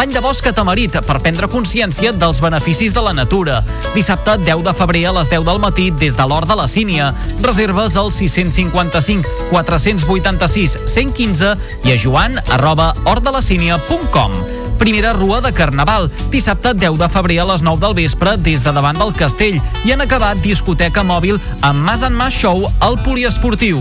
Bany de bosc a Tamarit per prendre consciència dels beneficis de la natura. Dissabte 10 de febrer a les 10 del matí des de l'Hort de la Sínia. Reserves al 655 486 115 i a joan arroba hortdelacínia.com. Primera rua de Carnaval, dissabte 10 de febrer a les 9 del vespre des de davant del castell i han acabat discoteca mòbil amb Mas en Mas Show al poliesportiu.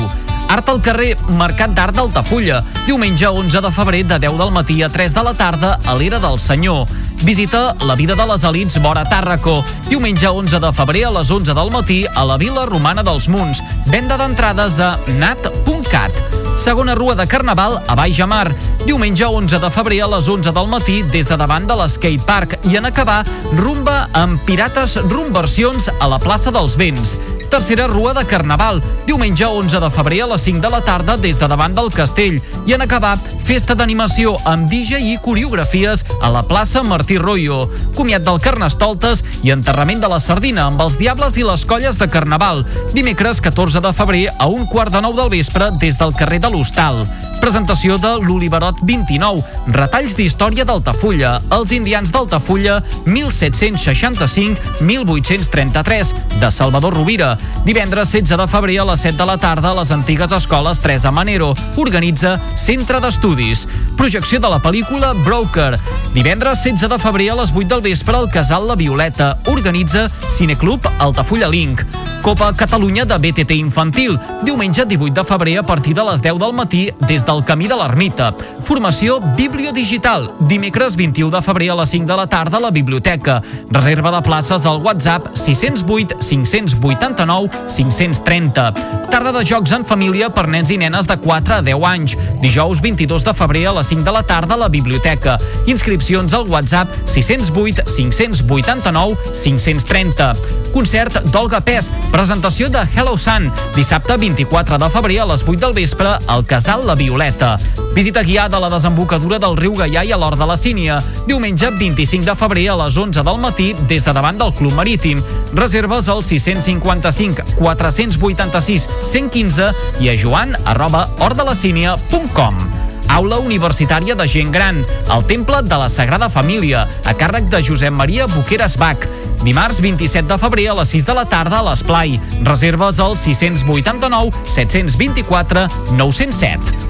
Art al carrer Mercat d'Art d'Altafulla, diumenge 11 de febrer de 10 del matí a 3 de la tarda a l'Era del Senyor. Visita la vida de les elites vora Tàrraco, diumenge 11 de febrer a les 11 del matí a la Vila Romana dels Munts. Venda d'entrades a nat.cat. Segona rua de Carnaval a Baix Amar, diumenge 11 de febrer a les 11 del matí des de davant de l'Skate Park i en acabar rumba amb Pirates Rumversions a la plaça dels Vents. Tercera rua de Carnaval, diumenge 11 de febrer a les 5 de la tarda des de davant del castell i en acabar festa d'animació amb DJ i coreografies a la plaça Martí Royo. Comiat del Carnestoltes i enterrament de la sardina amb els Diables i les Colles de Carnaval. Dimecres 14 de febrer a un quart de nou del vespre des del carrer de l'Hostal. Presentació de l'Oliverot 29, retalls d'història d'Altafulla, els indians d'Altafulla 1765-1833, de Salvador Rovira. Divendres 16 de febrer a les 7 de la tarda a les antigues escoles Teresa Manero. Organitza Centre d'Estudis. Projecció de la pel·lícula Broker. Divendres 16 de febrer a les 8 del vespre al Casal La Violeta. Organitza Cineclub Altafulla Link. Copa Catalunya de BTT Infantil. Diumenge 18 de febrer a partir de les 10 del matí des del Camí de l'Ermita. Formació Bibliodigital. Dimecres 21 de febrer a les 5 de la tarda a la biblioteca. Reserva de places al WhatsApp 608 589 530. Tarda de jocs en família per nens i nenes de 4 a 10 anys. Dijous 22 de febrer a les 5 de la tarda a la biblioteca. Inscripcions al WhatsApp 608 589 530. Concert d'Olga Pes, presentació de Hello Sun, dissabte 24 de febrer a les 8 del vespre al Casal La Violeta. Visita guiada a la desembocadura del riu Gaià i a l'Hort de la Sínia, diumenge 25 de febrer a les 11 del matí des de davant del Club Marítim. Reserves al 655 486 115 i a joan arroba hortdelacínia.com. Aula Universitària de Gent Gran, al Temple de la Sagrada Família, a càrrec de Josep Maria Boqueras Bach. Dimarts 27 de febrer a les 6 de la tarda a l'Esplai. Reserves al 689 724 907.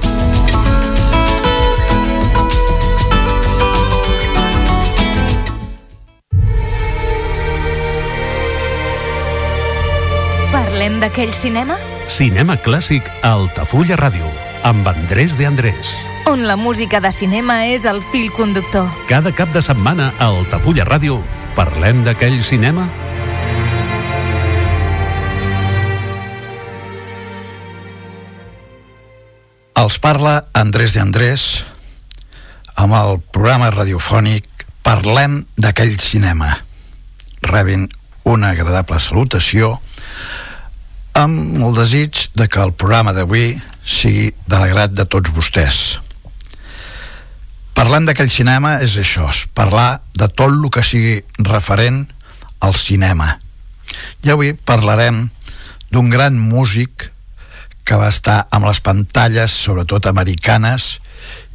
Parlem d'aquell cinema? Cinema clàssic a Altafulla Ràdio, amb Andrés de Andrés. On la música de cinema és el fil conductor. Cada cap de setmana a Altafulla Ràdio parlem d'aquell cinema Els parla Andrés de Andrés amb el programa radiofònic Parlem d'aquell cinema. Rebin una agradable salutació amb el desig de que el programa d'avui sigui de l'agrat de tots vostès. Parlant d'aquell cinema és això, és parlar de tot el que sigui referent al cinema. I avui parlarem d'un gran músic que va estar amb les pantalles, sobretot americanes,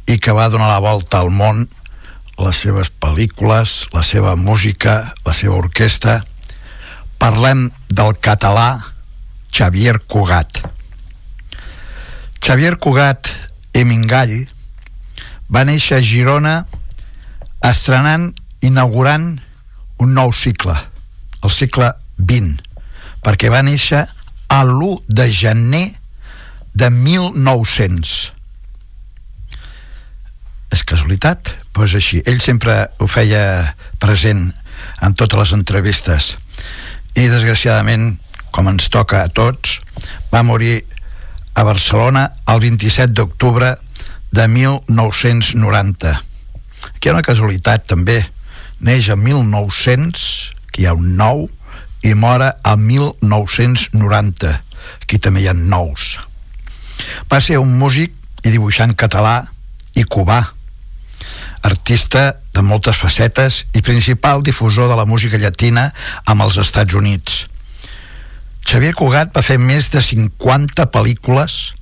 i que va donar la volta al món les seves pel·lícules, la seva música, la seva orquestra. Parlem del català Xavier Cugat. Xavier Cugat i Mingall va néixer a Girona estrenant, inaugurant un nou cicle, el cicle 20, perquè va néixer a l'1 de gener de 1900. És casualitat? Doncs pues així. Ell sempre ho feia present en totes les entrevistes i desgraciadament, com ens toca a tots, va morir a Barcelona el 27 d'octubre de 1990. Aquí hi ha una casualitat també, neix en 1900, que hi ha un nou, i mora a 1990, aquí també hi ha nous. Va ser un músic i dibuixant català i cubà, artista de moltes facetes i principal difusor de la música llatina amb els Estats Units. Xavier Cugat va fer més de 50 pel·lícules,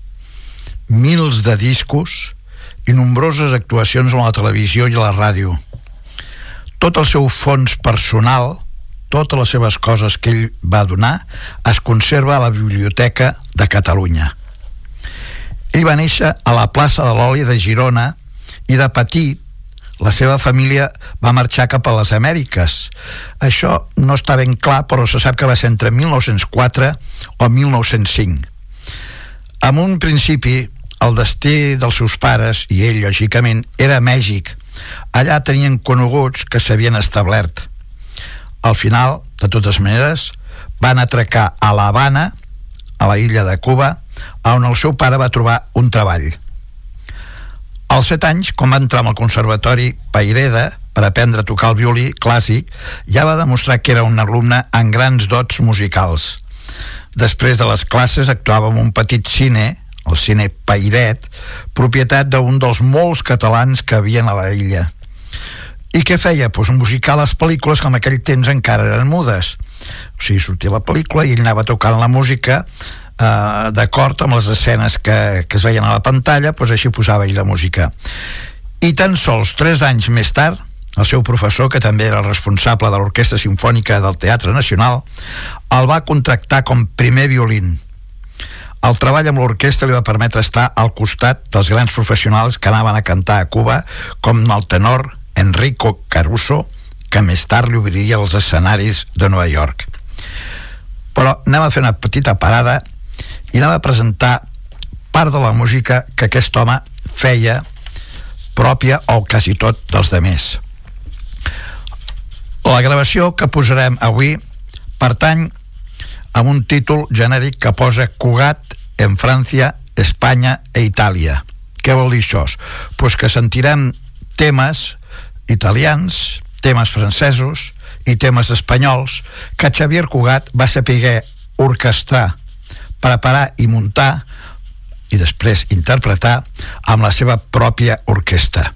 mils de discos i nombroses actuacions a la televisió i a la ràdio. Tot el seu fons personal, totes les seves coses que ell va donar, es conserva a la Biblioteca de Catalunya. Ell va néixer a la plaça de l'Oli de Girona i de petit la seva família va marxar cap a les Amèriques. Això no està ben clar, però se sap que va ser entre 1904 o 1905. En un principi, el destí dels seus pares, i ell, lògicament, era Mèxic. Allà tenien coneguts que s'havien establert. Al final, de totes maneres, van atracar a l'Havana, a la illa de Cuba, on el seu pare va trobar un treball. Als 7 anys, quan va entrar al Conservatori Paireda per aprendre a tocar el violí clàssic, ja va demostrar que era un alumne amb grans dots musicals. Després de les classes actuava en un petit cine, el cine Pairet, propietat d'un dels molts catalans que havien a la illa. I què feia? Pues musicar les pel·lícules que en aquell temps encara eren mudes. O sigui, sortia la pel·lícula i ell anava tocant la música eh, d'acord amb les escenes que, que es veien a la pantalla, doncs així posava ell la música. I tan sols tres anys més tard, el seu professor, que també era el responsable de l'Orquestra Simfònica del Teatre Nacional, el va contractar com primer violín. El treball amb l'orquestra li va permetre estar al costat dels grans professionals que anaven a cantar a Cuba, com el tenor Enrico Caruso, que més tard li obriria els escenaris de Nova York. Però anem a fer una petita parada i anava a presentar part de la música que aquest home feia pròpia o quasi tot dels demés. La gravació que posarem avui pertany a un títol genèric que posa Cugat en França, Espanya e Itàlia. Què vol dir això? Pues que sentirem temes italians, temes francesos i temes espanyols que Xavier Cugat va saber orquestrar preparar i muntar i després interpretar amb la seva pròpia orquestra.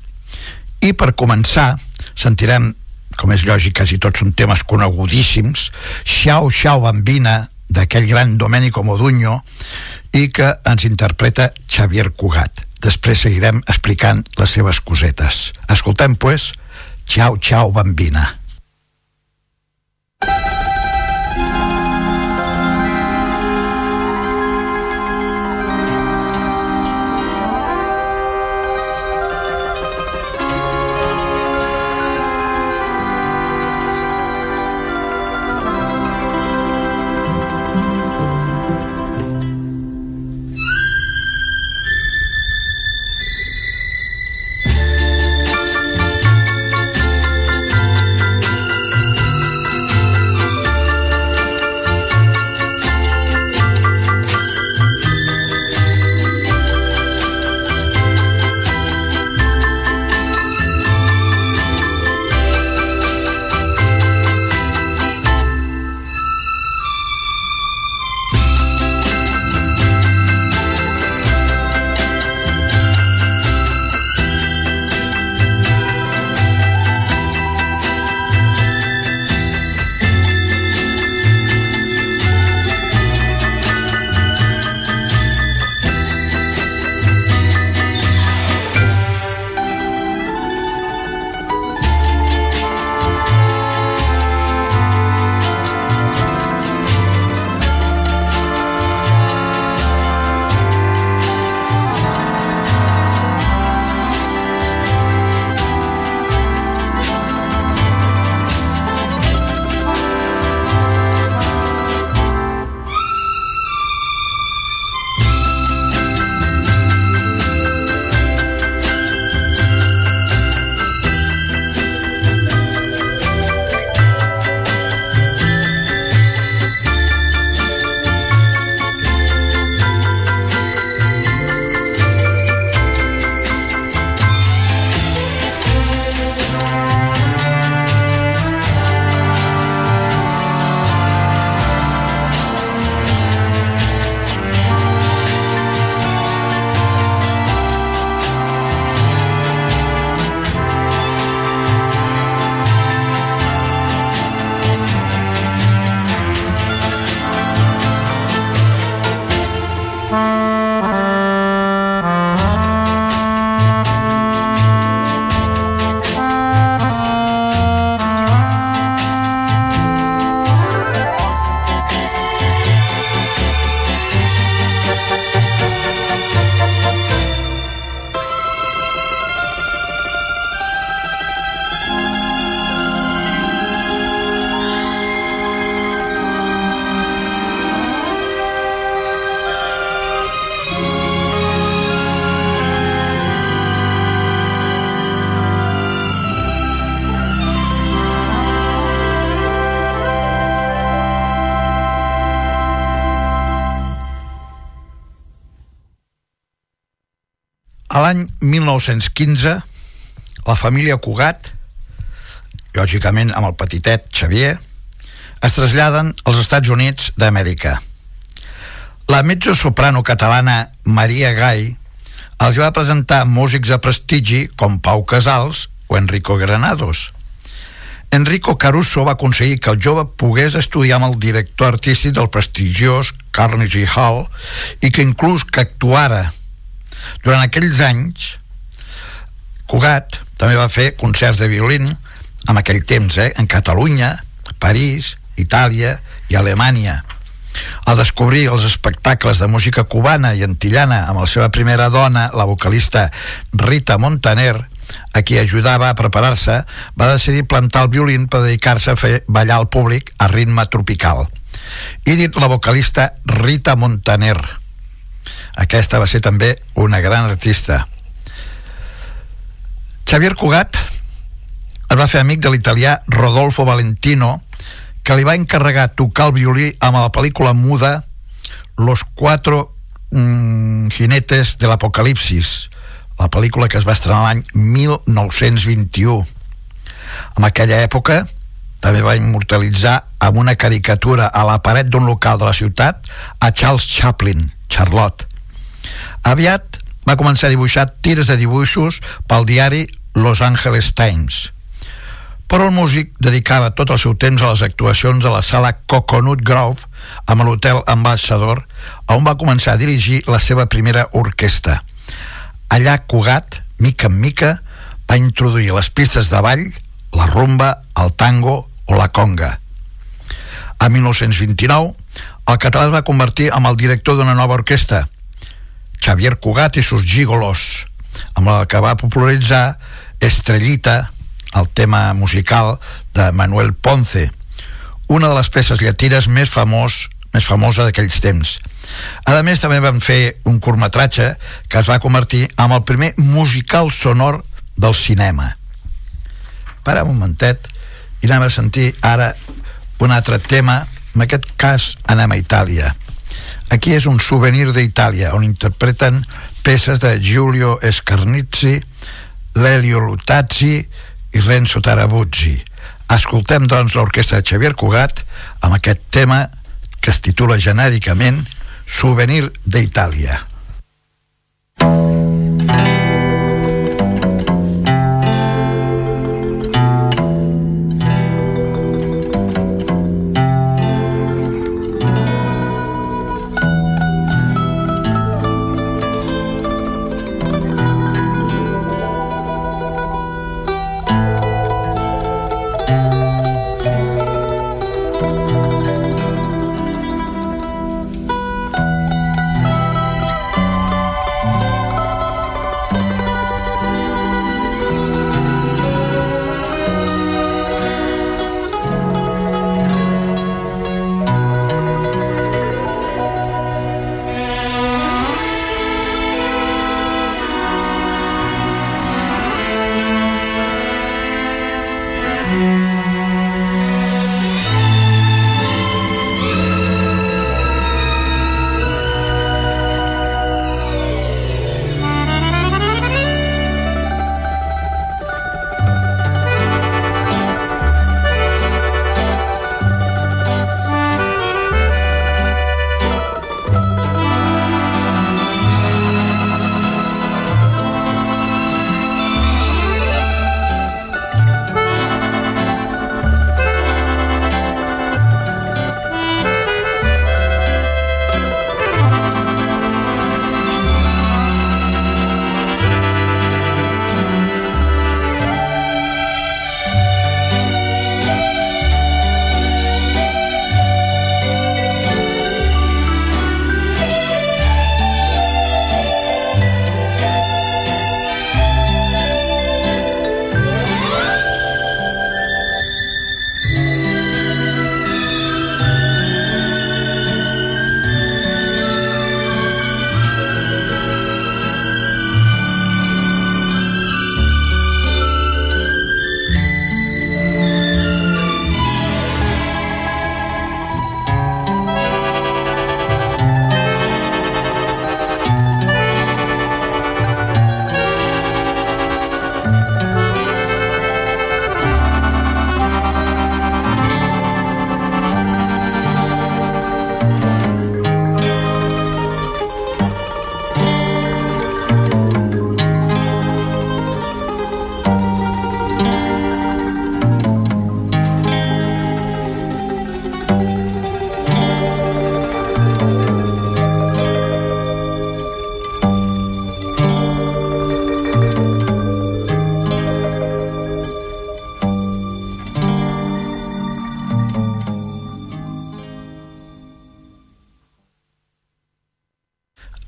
I per començar, sentirem, com és lògic, quasi tots són temes conegudíssims, Xiao Xiao Bambina, d'aquell gran Domenico Modugno, i que ens interpreta Xavier Cugat. Després seguirem explicant les seves cosetes. Escoltem, pues, Xiao Xiao Bambina. 1915, la família Cugat, lògicament amb el petitet Xavier, es traslladen als Estats Units d'Amèrica. La mezzo-soprano catalana Maria Gai els va presentar músics de prestigi com Pau Casals o Enrico Granados. Enrico Caruso va aconseguir que el jove pogués estudiar amb el director artístic del prestigiós Carnegie Hall i que inclús que actuara. Durant aquells anys, Cugat també va fer concerts de violín en aquell temps, eh, en Catalunya, París, Itàlia i Alemanya. Al descobrir els espectacles de música cubana i antillana amb la seva primera dona, la vocalista Rita Montaner, a qui ajudava a preparar-se, va decidir plantar el violín per dedicar-se a fer ballar al públic a ritme tropical. I dit la vocalista Rita Montaner. Aquesta va ser també una gran artista. Xavier Cugat es va fer amic de l'italià Rodolfo Valentino, que li va encarregar tocar el violí amb la pel·lícula muda Los Cuatro mm, Jinetes de l'Apocalipsis, la pel·lícula que es va estrenar l'any 1921. En aquella època també va immortalitzar amb una caricatura a la paret d'un local de la ciutat a Charles Chaplin, Charlotte. Aviat va començar a dibuixar tires de dibuixos pel diari Los Angeles Times. Però el músic dedicava tot el seu temps a les actuacions a la sala Coconut Grove amb l'hotel Ambassador, on va començar a dirigir la seva primera orquestra. Allà Cugat, mica en mica, va introduir les pistes de ball, la rumba, el tango o la conga. A 1929, el català es va convertir en el director d'una nova orquestra, Xavier Cugat i sus gigolos, amb la que va popularitzar Estrellita, el tema musical de Manuel Ponce, una de les peces llatines més famós més famosa d'aquells temps. A més, també van fer un curtmetratge que es va convertir en el primer musical sonor del cinema. Para un momentet i anem a sentir ara un altre tema, en aquest cas anem a Itàlia. Aquí és un souvenir d'Itàlia, on interpreten peces de Giulio Scarnizzi, Lelio Lutazzi i Renzo Tarabuzzi. Escoltem, doncs, l'orquestra de Xavier Cugat amb aquest tema que es titula genèricament Souvenir d'Itàlia.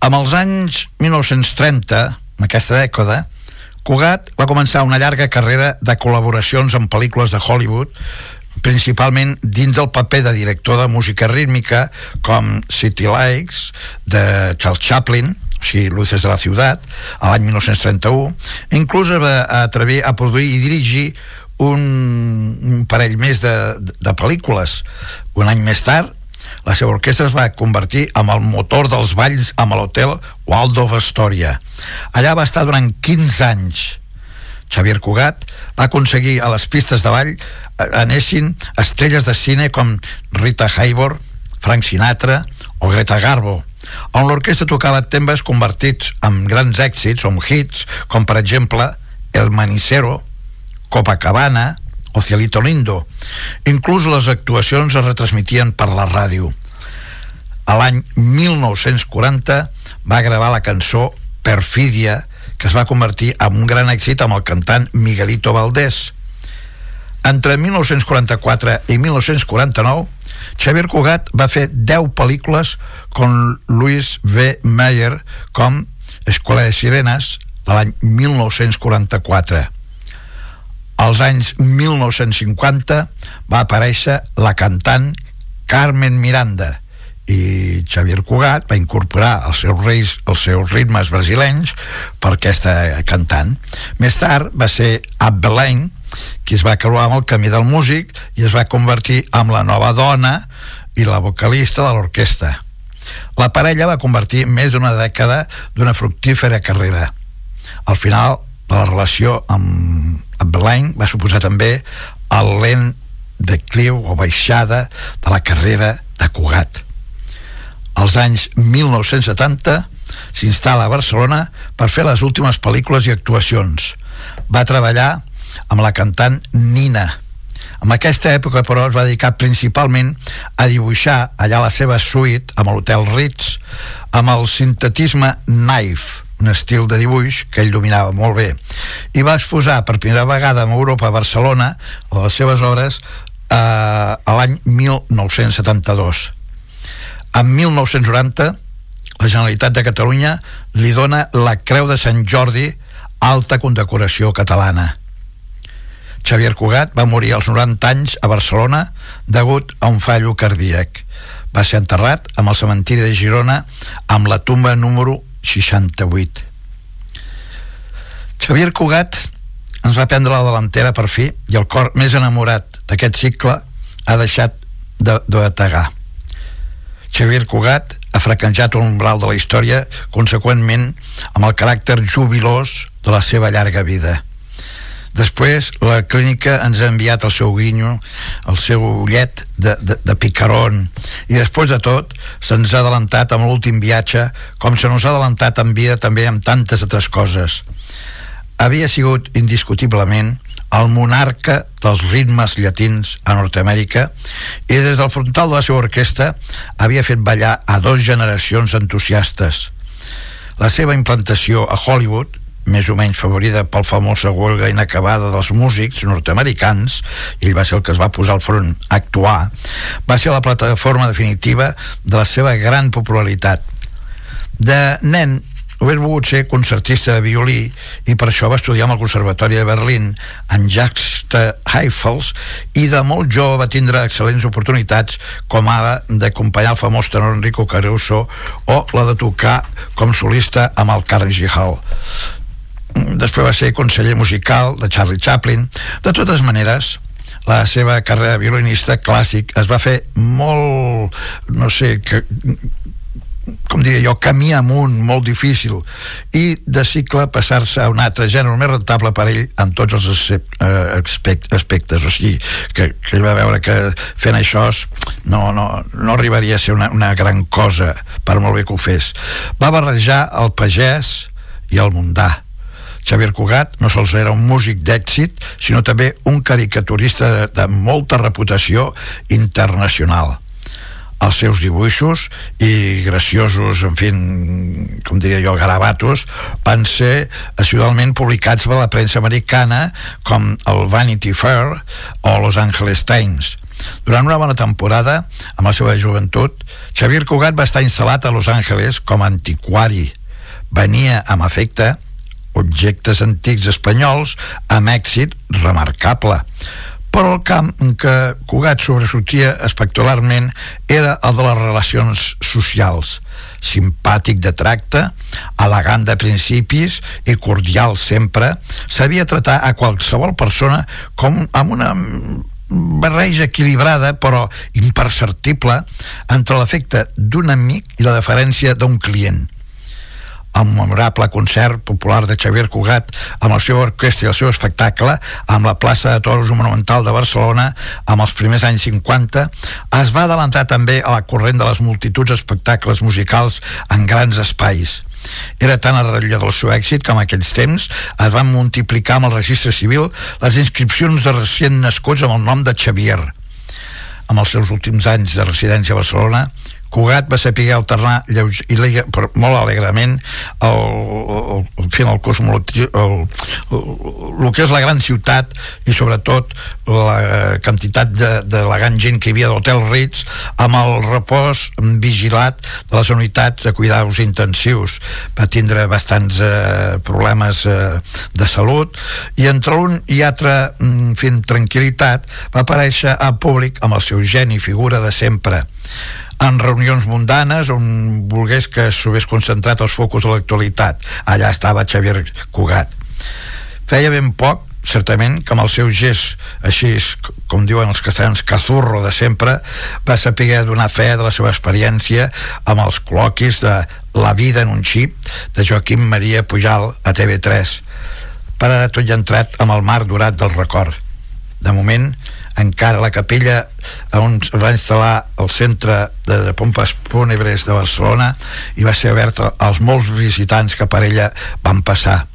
Amb els anys 1930, en aquesta dècada, Cugat va començar una llarga carrera de col·laboracions amb pel·lícules de Hollywood, principalment dins del paper de director de música rítmica com City Lights de Charles Chaplin o sigui, Luces de la Ciutat a l'any 1931 inclús va atrevir a produir i dirigir un, un parell més de, de pel·lícules. Un any més tard la seva orquestra es va convertir en el motor dels balls amb l'hotel Waldorf Astoria. Allà va estar durant 15 anys. Xavier Cugat va aconseguir a les pistes de ball anessin estrelles de cine com Rita Hayworth, Frank Sinatra o Greta Garbo, on l'orquestra tocava temes convertits en grans èxits o en hits, com per exemple El Manicero, Copacabana o Cielito Lindo. Inclús les actuacions es retransmitien per la ràdio. A l'any 1940 va gravar la cançó Perfidia, que es va convertir en un gran èxit amb el cantant Miguelito Valdés. Entre 1944 i 1949, Xavier Cugat va fer 10 pel·lícules com Louis V. Mayer com Escola de Sirenes de l'any 1944. Als anys 1950 va aparèixer la cantant Carmen Miranda i Xavier Cugat va incorporar els seus, reis, els seus ritmes brasilenys per aquesta cantant. Més tard va ser Abelain qui es va creuar amb el camí del músic i es va convertir en la nova dona i la vocalista de l'orquestra. La parella va convertir més d'una dècada d'una fructífera carrera. Al final, la relació amb, Belain va suposar també el lent decliu o baixada de la carrera de Cugat. Als anys 1970 s'instal·la a Barcelona per fer les últimes pel·lícules i actuacions. Va treballar amb la cantant Nina. En aquesta època, però, es va dedicar principalment a dibuixar allà la seva suite amb l'Hotel Ritz amb el sintetisme Knife, un estil de dibuix que ell dominava molt bé. I va exposar per primera vegada en Europa, a Barcelona, les seves obres eh, a l'any 1972. En 1990, la Generalitat de Catalunya li dona la Creu de Sant Jordi alta condecoració catalana. Xavier Cugat va morir als 90 anys a Barcelona degut a un fallo cardíac. Va ser enterrat amb el cementiri de Girona amb la tumba número 68. Xavier Cugat ens va prendre la delantera per fi i el cor més enamorat d'aquest cicle ha deixat de, de bategar. Xavier Cugat ha fracanjat un umbral de la història conseqüentment amb el caràcter jubilós de la seva llarga vida Després, la clínica ens ha enviat el seu guinyo, el seu ullet de, de, de picaron, i després de tot, se'ns ha adelantat amb l'últim viatge, com se nos ha adelantat en vida també amb tantes altres coses. Havia sigut indiscutiblement el monarca dels ritmes llatins a Nord-Amèrica i des del frontal de la seva orquestra havia fet ballar a dos generacions entusiastes. La seva implantació a Hollywood més o menys favorida pel famosa huelga inacabada dels músics nord-americans, ell va ser el que es va posar al front a actuar, va ser la plataforma definitiva de la seva gran popularitat. De nen, hauria volgut ser concertista de violí i per això va estudiar amb el Conservatori de Berlín en Jacques Heifels i de molt jove va tindre excel·lents oportunitats com ara d'acompanyar el famós tenor Enrico Caruso o la de tocar com solista amb el Carnegie Hall després va ser conseller musical de Charlie Chaplin. De totes maneres la seva carrera de violinista clàssic es va fer molt no sé que, com diria jo, camí amunt molt difícil i de cicle passar-se a un altre gènere més rentable per ell en tots els eh, aspectes. O sigui, que, que ell va veure que fent això no, no, no arribaria a ser una, una gran cosa per molt bé que ho fes. Va barrejar el pagès i el mundà Xavier Cugat no sols era un músic d'èxit, sinó també un caricaturista de, molta reputació internacional. els seus dibuixos i graciosos, en fi, com diria jo, garabatos, van ser assidualment publicats per la premsa americana com el Vanity Fair o Los Angeles Times. Durant una bona temporada, amb la seva joventut, Xavier Cugat va estar instal·lat a Los Angeles com a antiquari. Venia amb efecte objectes antics espanyols amb èxit remarcable. Però el camp en què Cugat sobresortia espectacularment era el de les relacions socials simpàtic de tracte elegant de principis i cordial sempre sabia tratar a qualsevol persona com amb una barreja equilibrada però imperceptible entre l'efecte d'un amic i la deferència d'un client el memorable concert popular de Xavier Cugat amb el seu orquestra i el seu espectacle amb la plaça de Toros Monumental de Barcelona amb els primers anys 50 es va adelantar també a la corrent de les multituds d'espectacles musicals en grans espais. Era tan arrellat del seu èxit que en aquells temps es van multiplicar amb el registre civil les inscripcions de recient nascuts amb el nom de Xavier. Amb els seus últims anys de residència a Barcelona Cugat va saber alternar i però molt alegrement el, el, el, el, el el, el, el que és la gran ciutat i sobretot la quantitat d'elegant gent que hi havia d'Hotel Ritz amb el repòs vigilat de les unitats de cuidados intensius. Va tindre bastants eh, problemes eh, de salut i entre un i altre fent tranquil·litat va aparèixer a públic amb el seu geni figura de sempre en reunions mundanes on volgués que s'hagués concentrat els focus de l'actualitat. Allà estava Xavier Cugat. Feia ben poc certament que amb el seu gest així com diuen els castellans cazurro de sempre va saber donar fe de la seva experiència amb els col·loquis de La vida en un xip de Joaquim Maria Pujal a TV3 per ara tot ja entrat amb el mar durat del record de moment encara la capella on es va instal·lar el centre de Pompes Fúnebres de Barcelona i va ser oberta als molts visitants que per ella van passar.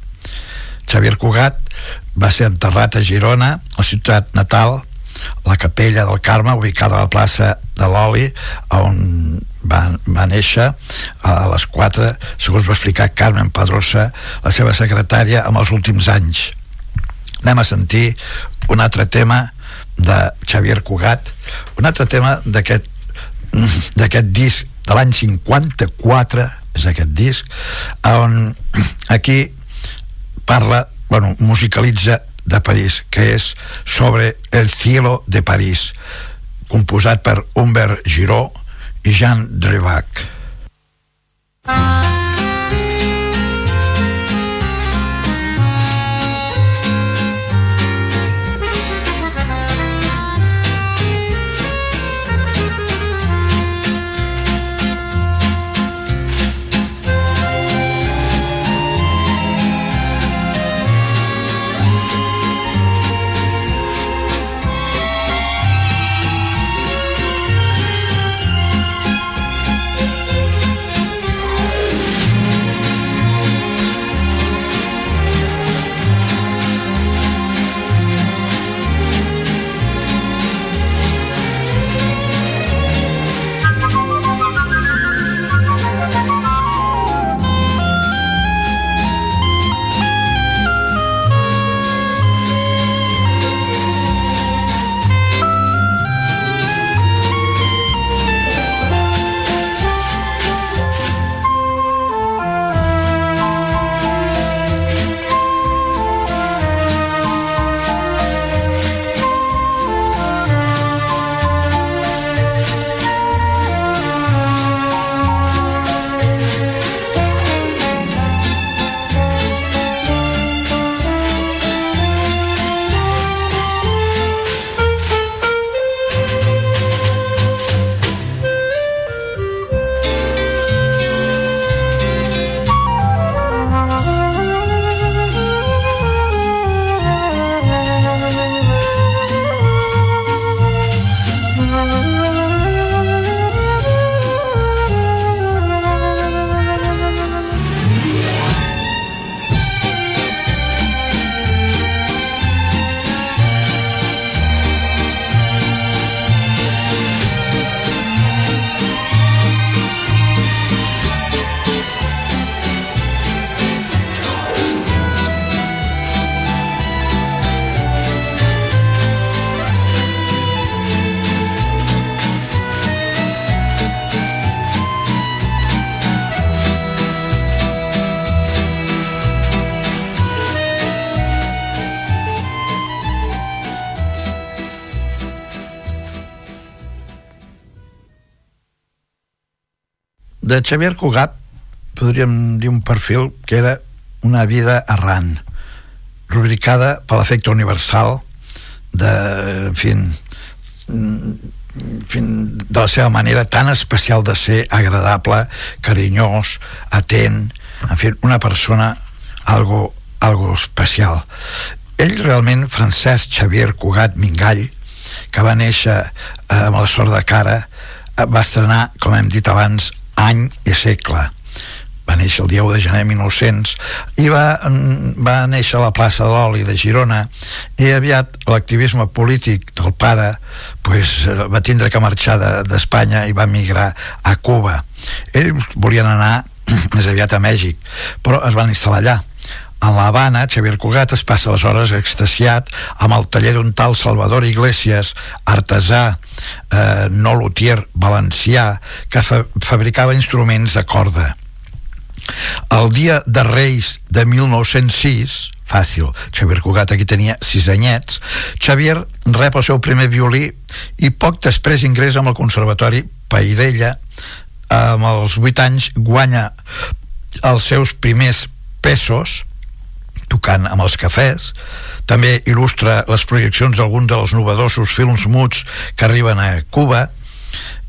Xavier Cugat va ser enterrat a Girona, la ciutat natal, la capella del Carme, ubicada a la plaça de l'Oli, on va, va néixer a les 4, segons va explicar Carmen Pedrosa, la seva secretària, en els últims anys. Anem a sentir un altre tema de Xavier Cugat un altre tema d'aquest d'aquest disc de l'any 54 és aquest disc on aquí parla, bueno, musicalitza de París, que és sobre El cielo de París composat per Humbert Giró i Jean Drevac de Xavier Cugat podríem dir un perfil que era una vida errant rubricada per l'efecte universal de, en fi, en fi, de la seva manera tan especial de ser agradable, carinyós, atent, en fi, una persona algo, algo especial. Ell realment, Francesc Xavier Cugat Mingall, que va néixer eh, amb la sort de cara, eh, va estrenar, com hem dit abans, any i segle. Va néixer el dia 1 de gener de 1900 i va, mm, va néixer a la plaça de l'Oli de Girona i aviat l'activisme polític del pare pues, va tindre que marxar d'Espanya de, i va migrar a Cuba. Ells volien anar més aviat a Mèxic però es van instal·lar allà en Habana, Xavier Cugat es passa les hores extasiat amb el taller d'un tal Salvador Iglesias, artesà, eh, no luthier, valencià, que fa fabricava instruments de corda. El dia de Reis de 1906, fàcil, Xavier Cugat aquí tenia sis anyets, Xavier rep el seu primer violí i poc després ingressa amb el Conservatori Pairella amb els 8 anys guanya els seus primers pesos tocant amb els cafès també il·lustra les projeccions d'alguns dels novedosos films muts que arriben a Cuba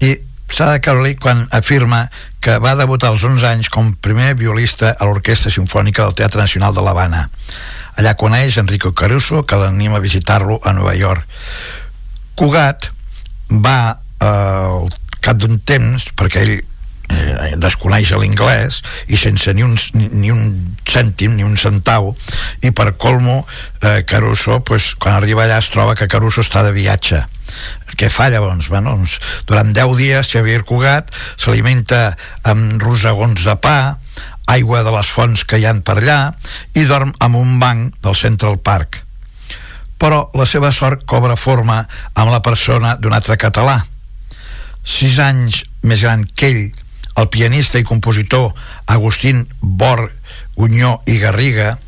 i s'ha de Caroli quan afirma que va debutar als 11 anys com primer violista a l'Orquestra Simfònica del Teatre Nacional de l'Havana. Allà coneix Enrico Caruso, que l'anima a visitar-lo a Nova York. Cugat va, eh, al cap d'un temps, perquè ell eh, desconeix l'inglès i sense ni un, ni, un cèntim, ni un centau i per colmo eh, Caruso pues, quan arriba allà es troba que Caruso està de viatge què fa llavors? Bueno, doncs, durant 10 dies Xavier Cugat s'alimenta amb rosegons de pa, aigua de les fonts que hi han per allà i dorm amb un banc del Central Park. Però la seva sort cobra forma amb la persona d'un altre català. Sis anys més gran que ell, el pianista i compositor Agustín Bor, Gunyó i Garriga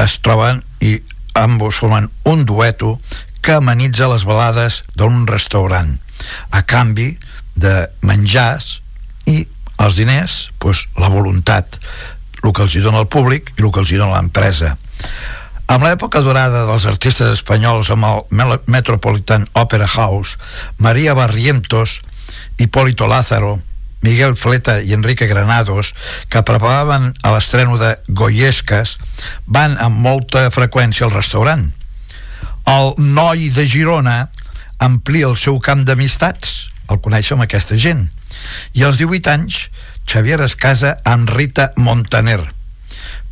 es troben i ambos formen un dueto que amenitza les balades d'un restaurant. A canvi de menjars i els diners, doncs, la voluntat el que els hi dona el públic i el que els hi dona l'empresa. Amb l'època dorada dels artistes espanyols amb el Metropolitan Opera House, Maria Barrientos, Hipólito Lázaro, Miguel Fleta i Enrique Granados, que preparaven a l'estreno de Goyescas, van amb molta freqüència al restaurant. El noi de Girona amplia el seu camp d'amistats el conèixer amb aquesta gent i als 18 anys Xavier es casa amb Rita Montaner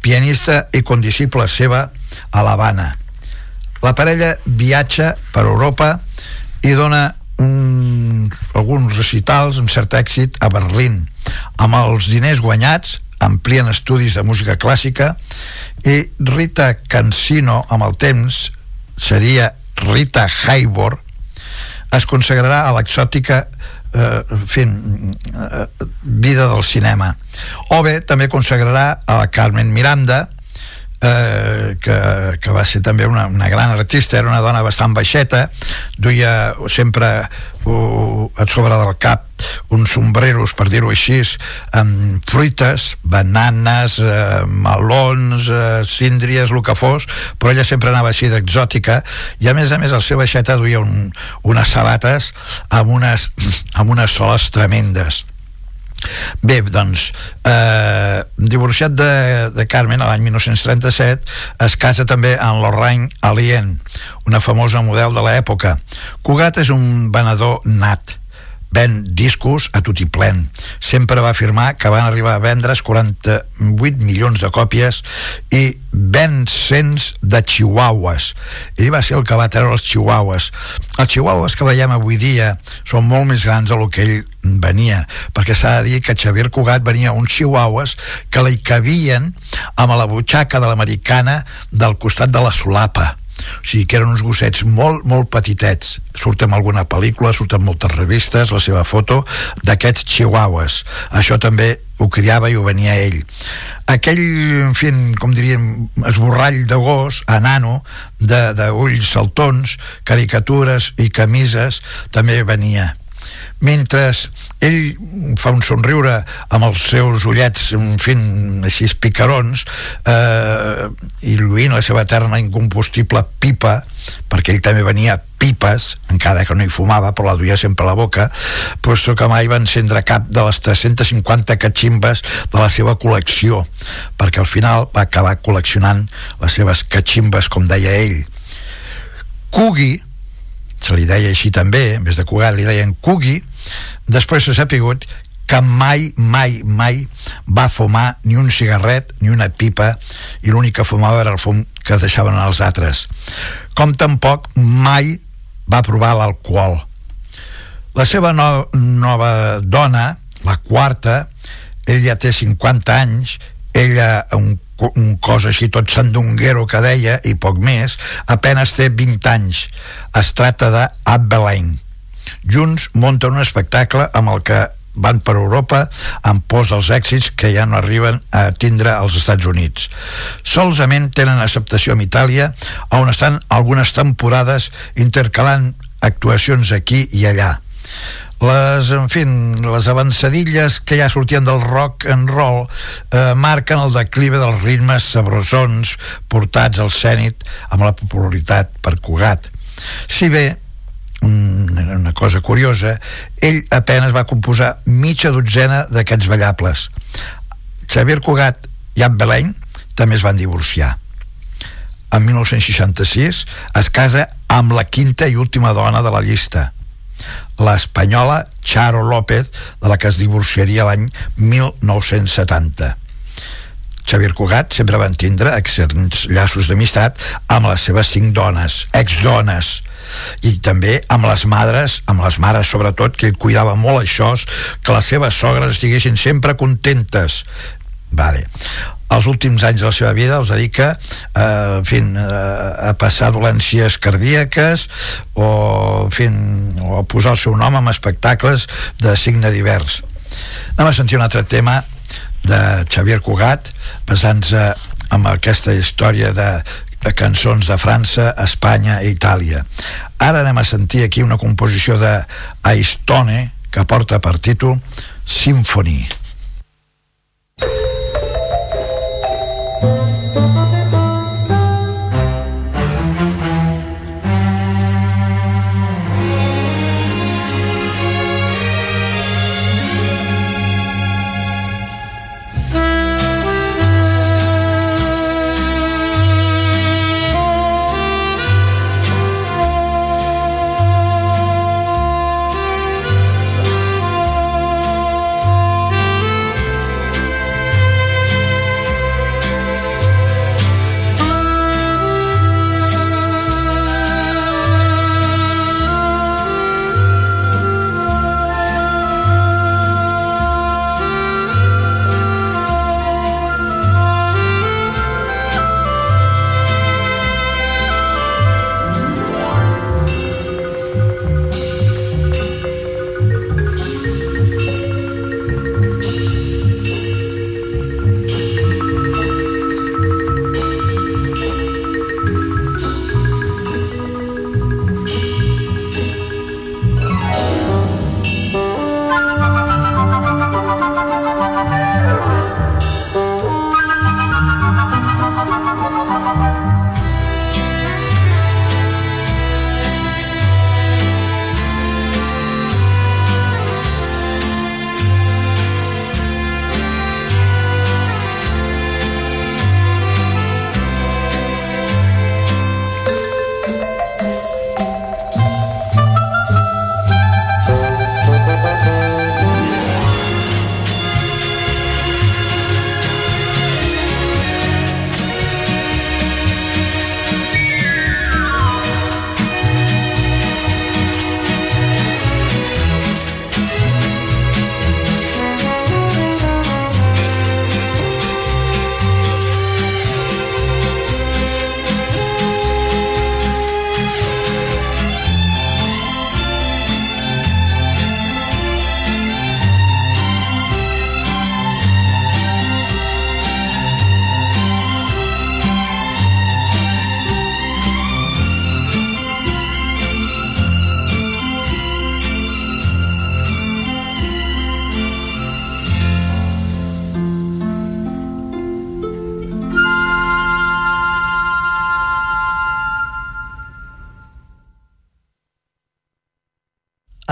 pianista i condisciple seva a l'Havana. La parella viatja per Europa i dona un, alguns recitals amb cert èxit a Berlín. Amb els diners guanyats amplien estudis de música clàssica i Rita Cansino amb el temps seria Rita Hayworth es consagrarà a l'exòtica eh, fent eh, vida del cinema. O bé també consagrarà a la Carmen Miranda eh, que, que va ser també una, una gran artista, era una dona bastant baixeta, duia sempre uh, a sobre del cap uns sombreros, per dir-ho així, amb fruites, bananes, eh, melons, eh, síndries, el que fos, però ella sempre anava així d'exòtica, i a més a més el seu baixeta duia un, unes sabates amb unes, amb unes soles tremendes Bé, doncs, eh, divorciat de, de Carmen l'any 1937, es casa també amb Lorraine Alien, una famosa model de l'època. Cugat és un venedor nat, ven discos a tot i plen. Sempre va afirmar que van arribar a vendre's 48 milions de còpies i ven cents de chihuahuas. Ell va ser el que va treure els chihuahuas. Els chihuahuas que veiem avui dia són molt més grans del que ell venia, perquè s'ha de dir que Xavier Cugat venia uns chihuahuas que li cabien amb la butxaca de l'americana del costat de la solapa o sigui que eren uns gossets molt, molt petitets. Surt en alguna pel·lícula, surt en moltes revistes la seva foto d'aquests chihuahuas. Això també ho criava i ho venia ell. Aquell, en fi, com diríem esborrall de gos, anano d'ulls saltons, caricatures i camises també venia mentre ell fa un somriure amb els seus ullets en fi, així picarons eh, i lluint la seva eterna incombustible pipa perquè ell també venia pipes encara que no hi fumava però la duia sempre a la boca puesto que mai va encendre cap de les 350 catximbes de la seva col·lecció perquè al final va acabar col·leccionant les seves catximbes com deia ell. Cugui se li deia així també, en vez de Cugat li deien Cugui Després s'ha sapigut que mai, mai, mai va fumar ni un cigarret ni una pipa i l'únic que fumava era el fum que deixaven els altres. Com tampoc mai va provar l'alcohol. La seva no, nova dona, la quarta, ella té 50 anys, ella un, un cos així tot sandunguero que deia i poc més, apenes té 20 anys. Es tracta de Junts munten un espectacle amb el que van per Europa en pos dels èxits que ja no arriben a tindre als Estats Units. Solsament tenen acceptació amb Itàlia, on estan algunes temporades intercalant actuacions aquí i allà. Les, en fi, les avançadilles que ja sortien del rock and roll eh, marquen el declive dels ritmes sabrosons portats al cènit amb la popularitat per Cugat. Si bé una cosa curiosa, ell apenes va composar mitja dotzena d'aquests ballables. Xavier Cugat i Anne Beleny també es van divorciar. En 1966 es casa amb la quinta i última dona de la llista, l'espanyola Charo López, de la que es divorciaria l'any 1970. Xavier Cugat sempre van tindre excel·lents llaços d'amistat amb les seves cinc dones, exdones, i també amb les madres, amb les mares sobretot, que cuidava molt això, que les seves sogres estiguessin sempre contentes. Vale els últims anys de la seva vida els dedica eh, en eh, a passar dolències cardíaques o, en fi, o a posar el seu nom en espectacles de signe divers. Anem a sentir un altre tema de Xavier Cugat basant-se en aquesta història de de cançons de França, Espanya i Itàlia. Ara anem a sentir aquí una composició de Aistone que porta per títol Symphony.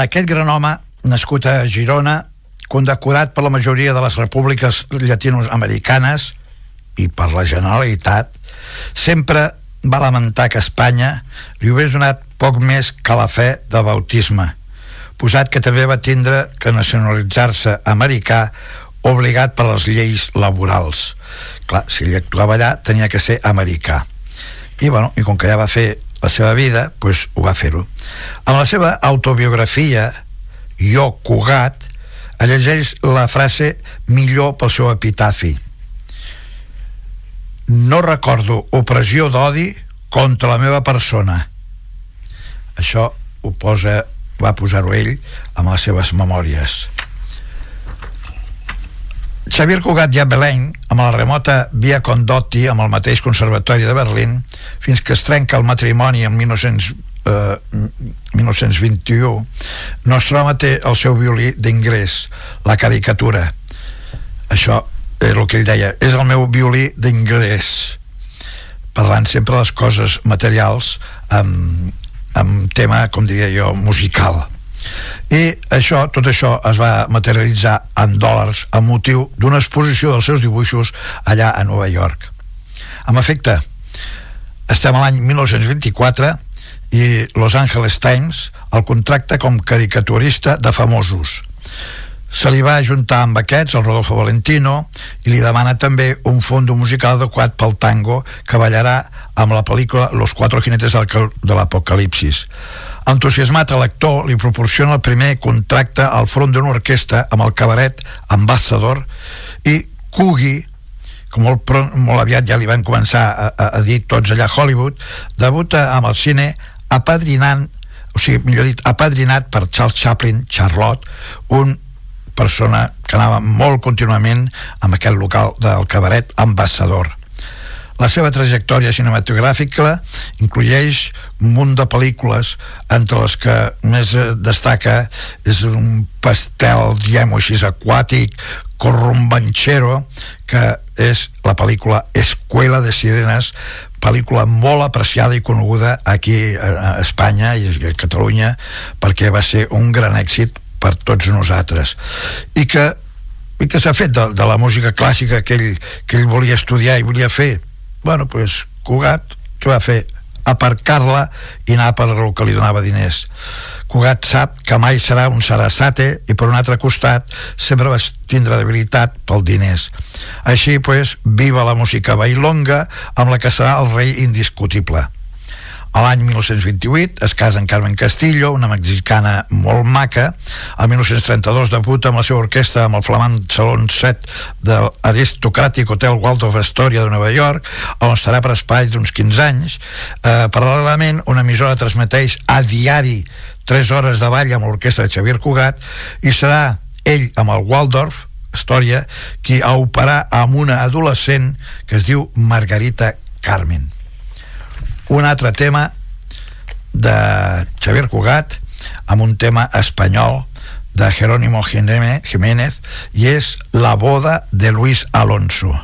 Aquest gran home, nascut a Girona, condecorat per la majoria de les repúbliques llatinoamericanes i per la Generalitat, sempre va lamentar que Espanya li hagués donat poc més que la fe de bautisme, posat que també va tindre que nacionalitzar-se americà obligat per les lleis laborals. Clar, si ell actuava allà, tenia que ser americà. I, bueno, i com que ja va fer la seva vida, pues, ho va fer-ho. Amb la seva autobiografia, Jo Cugat, llegeix la frase millor pel seu epitafi. No recordo opressió d'odi contra la meva persona. Això ho posa, va posar-ho ell amb les seves memòries. Xavier Cugat i Abeleny, amb la remota Via Condotti, amb el mateix Conservatori de Berlín, fins que es trenca el matrimoni en 1900, eh, 1921, Nostroma té el seu violí d'ingrés, la caricatura. Això és el que ell deia, és el meu violí d'ingrés, parlant sempre de les coses materials amb, amb tema, com diria jo, musical i això, tot això es va materialitzar en dòlars a motiu d'una exposició dels seus dibuixos allà a Nova York amb efecte estem a l'any 1924 i Los Angeles Times el contracta com caricaturista de famosos se li va ajuntar amb aquests, el Rodolfo Valentino, i li demana també un fondo musical adequat pel tango que ballarà amb la pel·lícula Los Cuatro Jinetes de l'Apocalipsis. Entusiasmat a l'actor, li proporciona el primer contracte al front d'una orquestra amb el cabaret Ambassador i Coogie, que molt, molt aviat ja li van començar a, a, a dir tots allà a Hollywood, debuta amb el cine apadrinant, o sigui, millor dit, apadrinat per Charles Chaplin, Charlotte, un persona que anava molt contínuament amb aquest local del cabaret Ambassador la seva trajectòria cinematogràfica inclueix un munt de pel·lícules entre les que més destaca és un pastel, diguem-ho així, aquàtic, corrumbanchero, que és la pel·lícula Escuela de Sirenes, pel·lícula molt apreciada i coneguda aquí a Espanya i a Catalunya perquè va ser un gran èxit per tots nosaltres. I que, i que s'ha fet de, de la música clàssica que ell, que ell volia estudiar i volia fer bueno, pues, Cugat, què va fer? aparcar-la i anar per el que li donava diners. Cugat sap que mai serà un sarassate i per un altre costat sempre va tindre debilitat pel diners. Així, pues, viva la música bailonga amb la que serà el rei indiscutible. A l'any 1928 es casa en Carmen Castillo, una mexicana molt maca. El 1932 debuta amb la seva orquestra amb el flamant Salon 7 de l'Aristocràtic Hotel Waldorf Astoria de Nova York, on estarà per espai d'uns 15 anys. Eh, paral·lelament, una emissora transmeteix a diari 3 hores de ball amb l'orquestra de Xavier Cugat i serà ell amb el Waldorf Astoria qui a operar amb una adolescent que es diu Margarita Carmen un altre tema de Xavier Cugat amb un tema espanyol de Jerónimo Jiménez i és La boda de Luis Alonso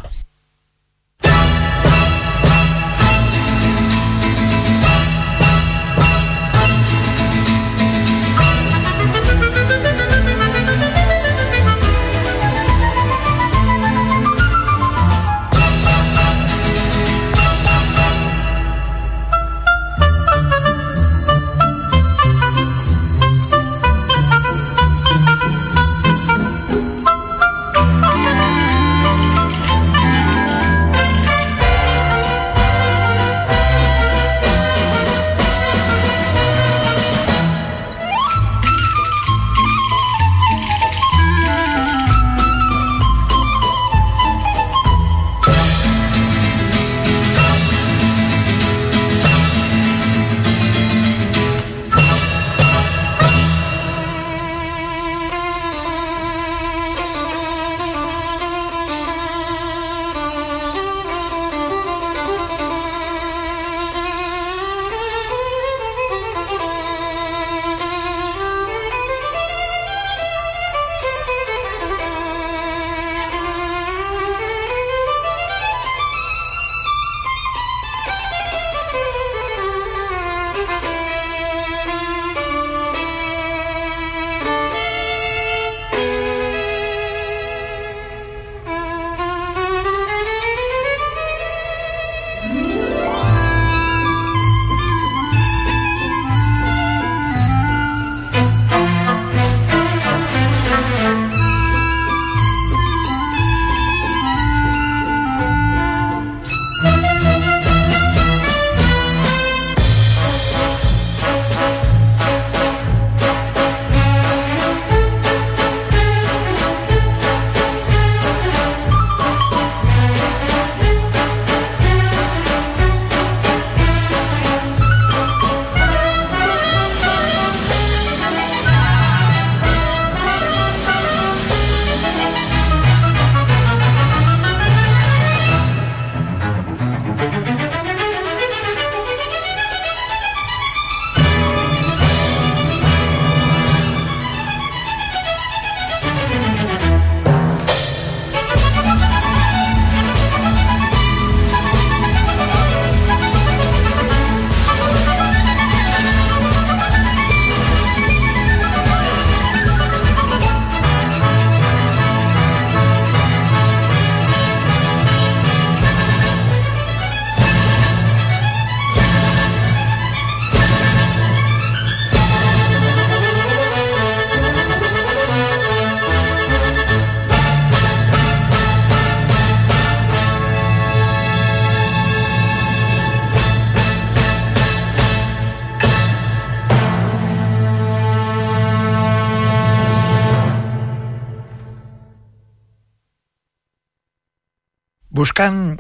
buscant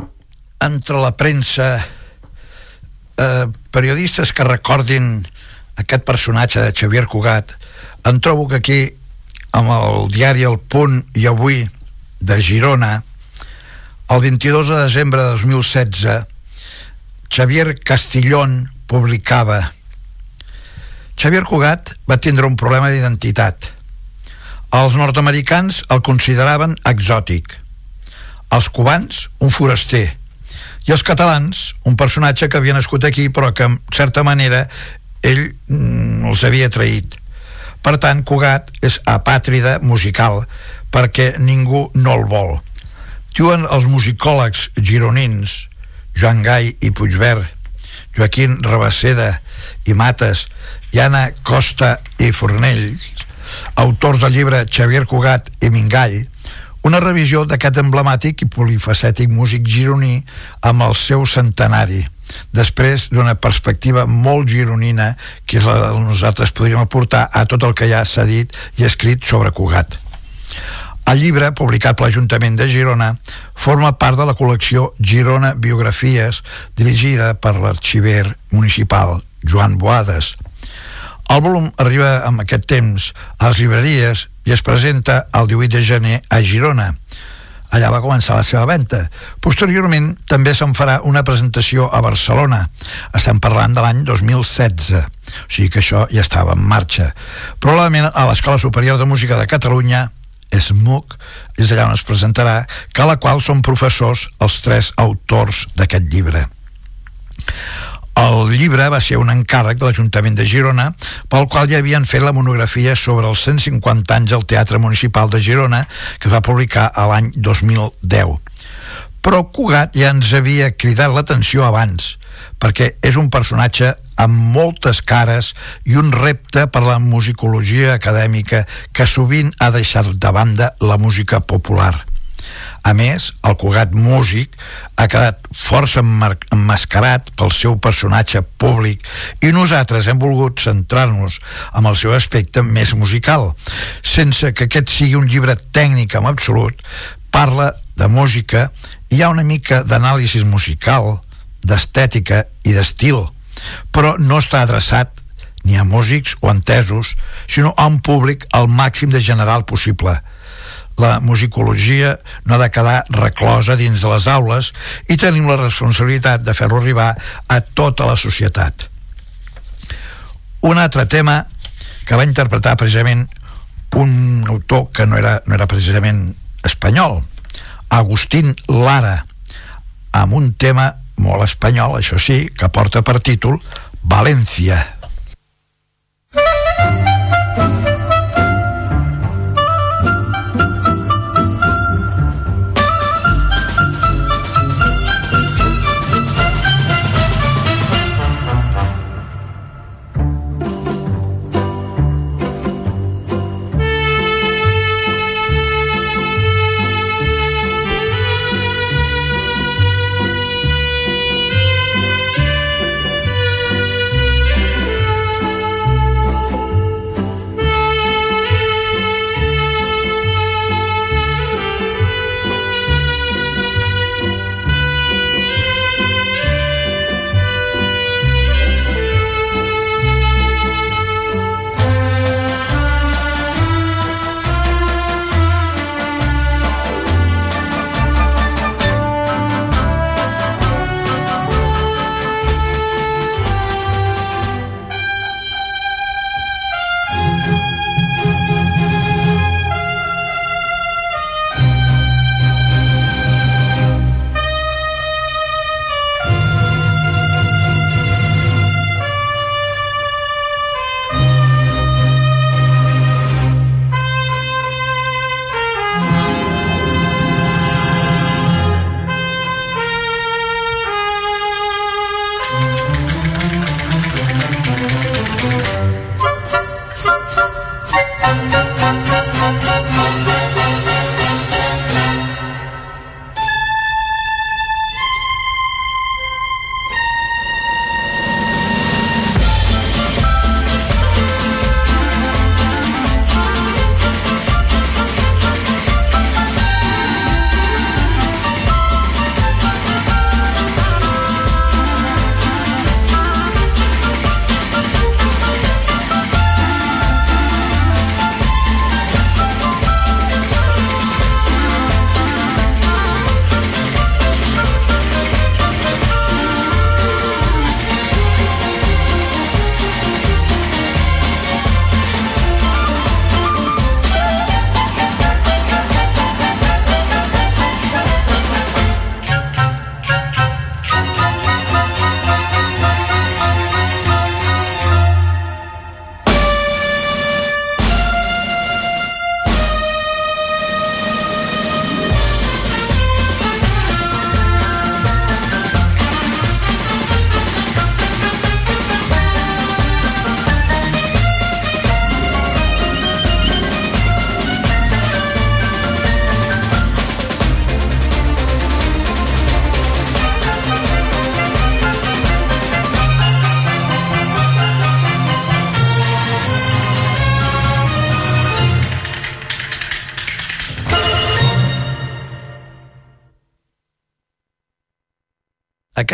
entre la premsa eh, periodistes que recordin aquest personatge de Xavier Cugat, en trobo que aquí, amb el diari El Punt i Avui de Girona, el 22 de desembre de 2016, Xavier Castillón publicava Xavier Cugat va tindre un problema d'identitat. Els nord-americans el consideraven exòtic, els cubans un foraster i els catalans un personatge que havia nascut aquí però que en certa manera ell mm, els havia traït. Per tant, Cugat és apàtrida musical perquè ningú no el vol. Diuen els musicòlegs gironins Joan Gai i Puigverd, Joaquín Rabaceda i Mates, i Anna Costa i Fornells, autors del llibre Xavier Cugat i Mingall, una revisió d'aquest emblemàtic i polifacètic músic gironí amb el seu centenari, després d'una perspectiva molt gironina que és la que nosaltres podríem aportar a tot el que ja s'ha dit i escrit sobre Cugat. El llibre, publicat per l'Ajuntament de Girona, forma part de la col·lecció Girona Biografies, dirigida per l'arxiver municipal Joan Boades. El volum arriba amb aquest temps a les llibreries i es presenta el 18 de gener a Girona. Allà va començar la seva venda. Posteriorment també se'n farà una presentació a Barcelona. Estem parlant de l'any 2016, o sigui que això ja estava en marxa. Probablement a l'Escola Superior de Música de Catalunya SMUC, és allà on es presentarà, que a la qual són professors els tres autors d'aquest llibre. El llibre va ser un encàrrec de l'Ajuntament de Girona pel qual ja havien fet la monografia sobre els 150 anys del Teatre Municipal de Girona que es va publicar a l'any 2010. Però Cugat ja ens havia cridat l'atenció abans perquè és un personatge amb moltes cares i un repte per la musicologia acadèmica que sovint ha deixat de banda la música popular. A més, el Cugat músic ha quedat força emmascarat pel seu personatge públic i nosaltres hem volgut centrar-nos amb el seu aspecte més musical, sense que aquest sigui un llibre tècnic en absolut, parla de música, hi ha una mica d'anàlisi musical, d'estètica i d'estil, però no està adreçat ni a músics o entesos, sinó a un públic al màxim de general possible. La musicologia no ha de quedar reclosa dins de les aules i tenim la responsabilitat de fer-lo arribar a tota la societat. Un altre tema que va interpretar precisament un autor que no era, no era precisament espanyol, Agustín Lara, amb un tema molt espanyol, això sí, que porta per títol València.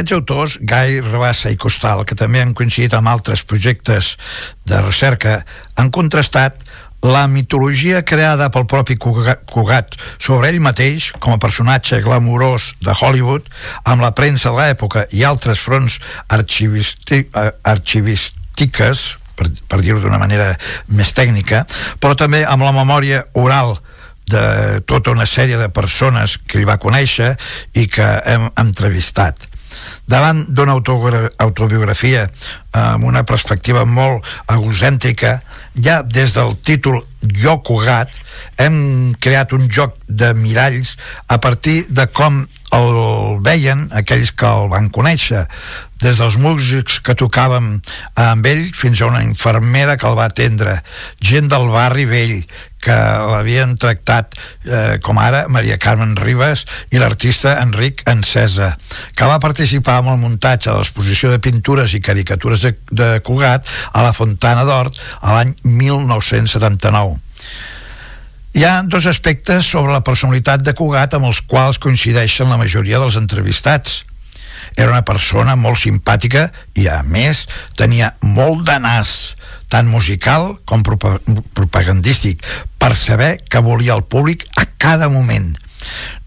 Aquests autors, Gai, Rabassa i Costal, que també han coincidit amb altres projectes de recerca, han contrastat la mitologia creada pel propi Cugat sobre ell mateix, com a personatge glamurós de Hollywood, amb la premsa de l'època i altres fronts arxivístiques, per, per dir-ho d'una manera més tècnica, però també amb la memòria oral de tota una sèrie de persones que ell va conèixer i que hem entrevistat davant d'una autobiografia amb una perspectiva molt egocèntrica ja des del títol Jo Cugat hem creat un joc de miralls a partir de com el veien aquells que el van conèixer des dels músics que tocàvem amb ell fins a una infermera que el va atendre gent del barri vell que l'havien tractat eh, com ara Maria Carmen Ribas i l'artista Enric Encesa que va participar en el muntatge de l'exposició de pintures i caricatures de, de Cugat a la Fontana d'Hort l'any 1979 hi ha dos aspectes sobre la personalitat de Cugat amb els quals coincideixen la majoria dels entrevistats. Era una persona molt simpàtica i a més tenia molt de nas tant musical com propagandístic per saber que volia el públic a cada moment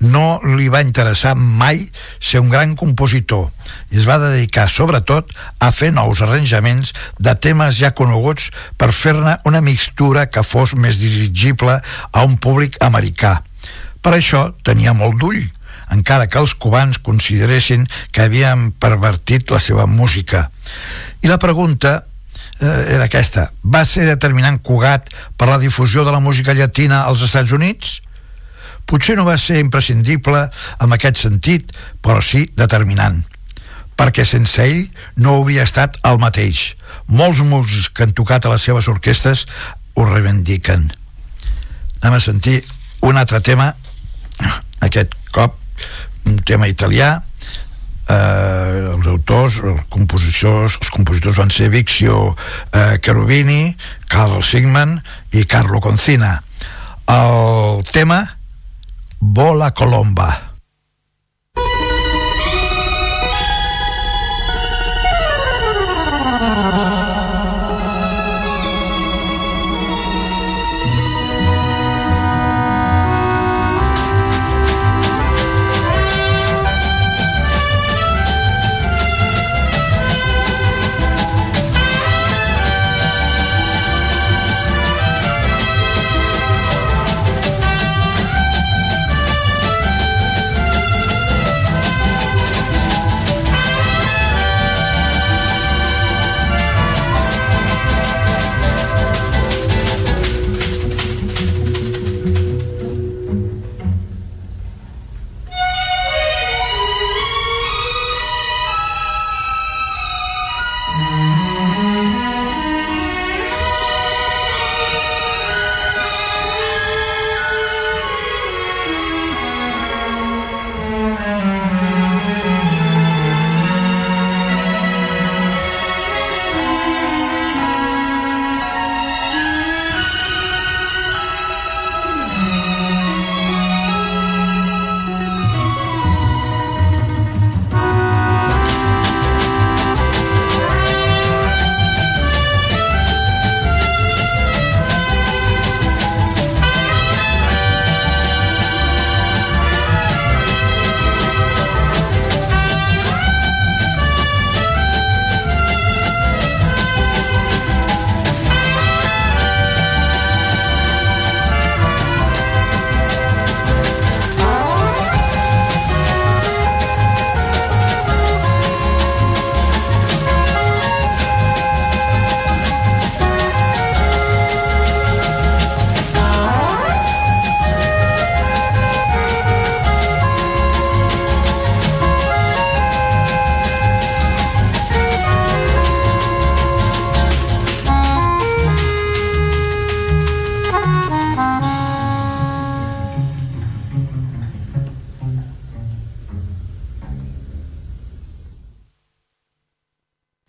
no li va interessar mai ser un gran compositor i es va dedicar sobretot a fer nous arranjaments de temes ja coneguts per fer-ne una mixtura que fos més dirigible a un públic americà. Per això tenia molt d'ull encara que els cubans consideressin que havien pervertit la seva música. I la pregunta eh, era aquesta. Va ser determinant Cugat per la difusió de la música llatina als Estats Units? Potser no va ser imprescindible en aquest sentit, però sí determinant perquè sense ell no hauria estat el mateix. Molts músics que han tocat a les seves orquestes ho reivindiquen. Anem a sentir un altre tema, aquest cop un tema italià eh, els autors, els compositors els compositors van ser Vixio eh, Cherubini, Carl Sigman i Carlo Concina el tema Bola Colomba.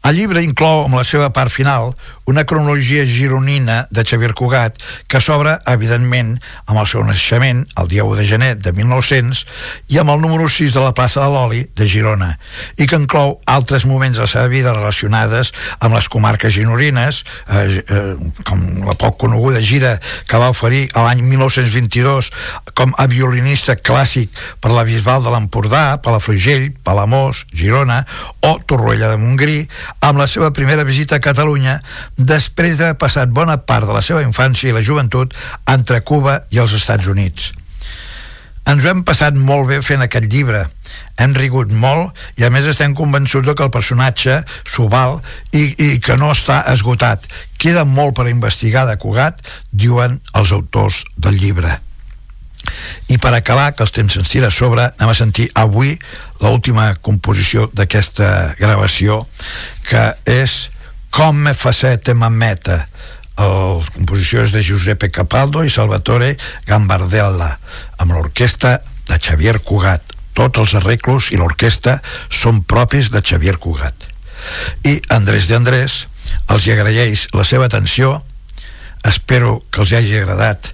El llibre inclou, amb la seva part final, una cronologia gironina de Xavier Cugat que s'obre, evidentment, amb el seu naixement, el dia 1 de gener de 1900, i amb el número 6 de la plaça de l'Oli de Girona, i que inclou altres moments de la seva vida relacionades amb les comarques ginorines, eh, eh, com la poc coneguda gira que va oferir l'any 1922 com a violinista clàssic per la Bisbal de l'Empordà, Palafrugell, Palamós, Girona o Torroella de Montgrí, amb la seva primera visita a Catalunya després d'haver passat bona part de la seva infància i la joventut entre Cuba i els Estats Units. Ens ho hem passat molt bé fent aquest llibre. Hem rigut molt i a més estem convençuts que el personatge s'ho val i, i que no està esgotat. Queda molt per investigar de Cugat, diuen els autors del llibre. I per acabar, que els temps se'ns tira a sobre, anem a sentir avui l'última composició d'aquesta gravació, que és Com me facete mameta, la composició és de Giuseppe Capaldo i Salvatore Gambardella amb l'orquestra de Xavier Cugat. Tots els arreglos i l'orquestra són propis de Xavier Cugat. I Andrés de Andrés els hi agraeix la seva atenció espero que els hagi agradat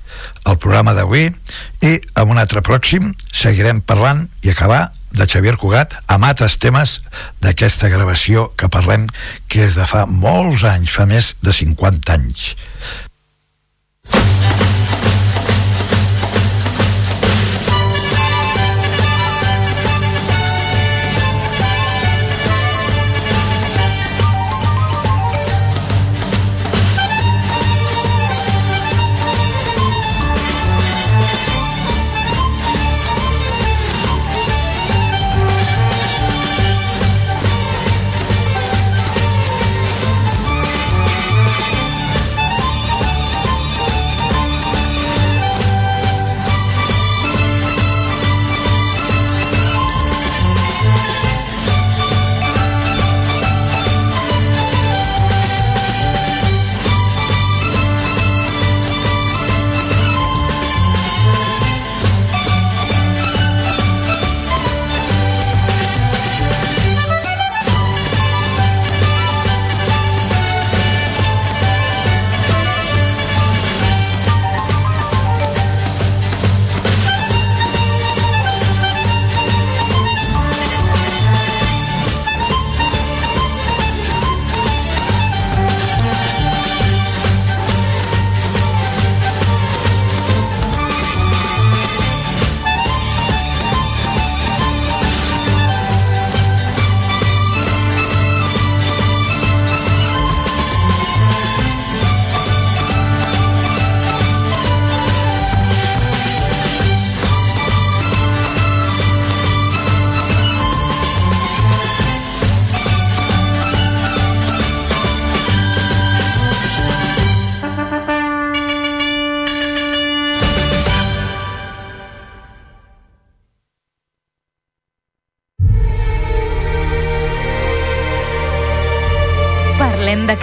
el programa d'avui i en un altre pròxim seguirem parlant i acabar de Xavier Cugat amb altres temes d'aquesta gravació que parlem que és de fa molts anys, fa més de 50 anys.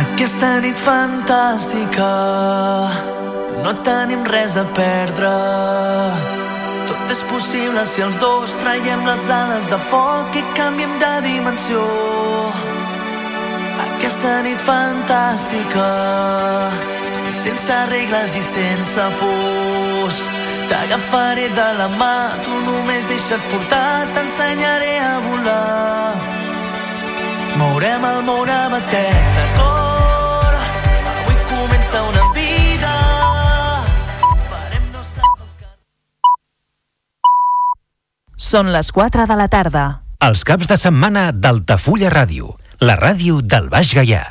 Aquesta nit fantàstica. No tenim res a perdre. Tot és possible si els dos traiem les ales de foc i canviem de dimensió. Aquesta nit fantàstica. Sense regles i sense pors. T'agafaré de la mà tu només deixa't portar t'ensenyaré a volar. Mourem el món amb text de cor. Avui comença una vida. Farem nostres els que... Són les 4 de la tarda. Els caps de setmana d'Altafulla Ràdio, la ràdio del Baix Gaià.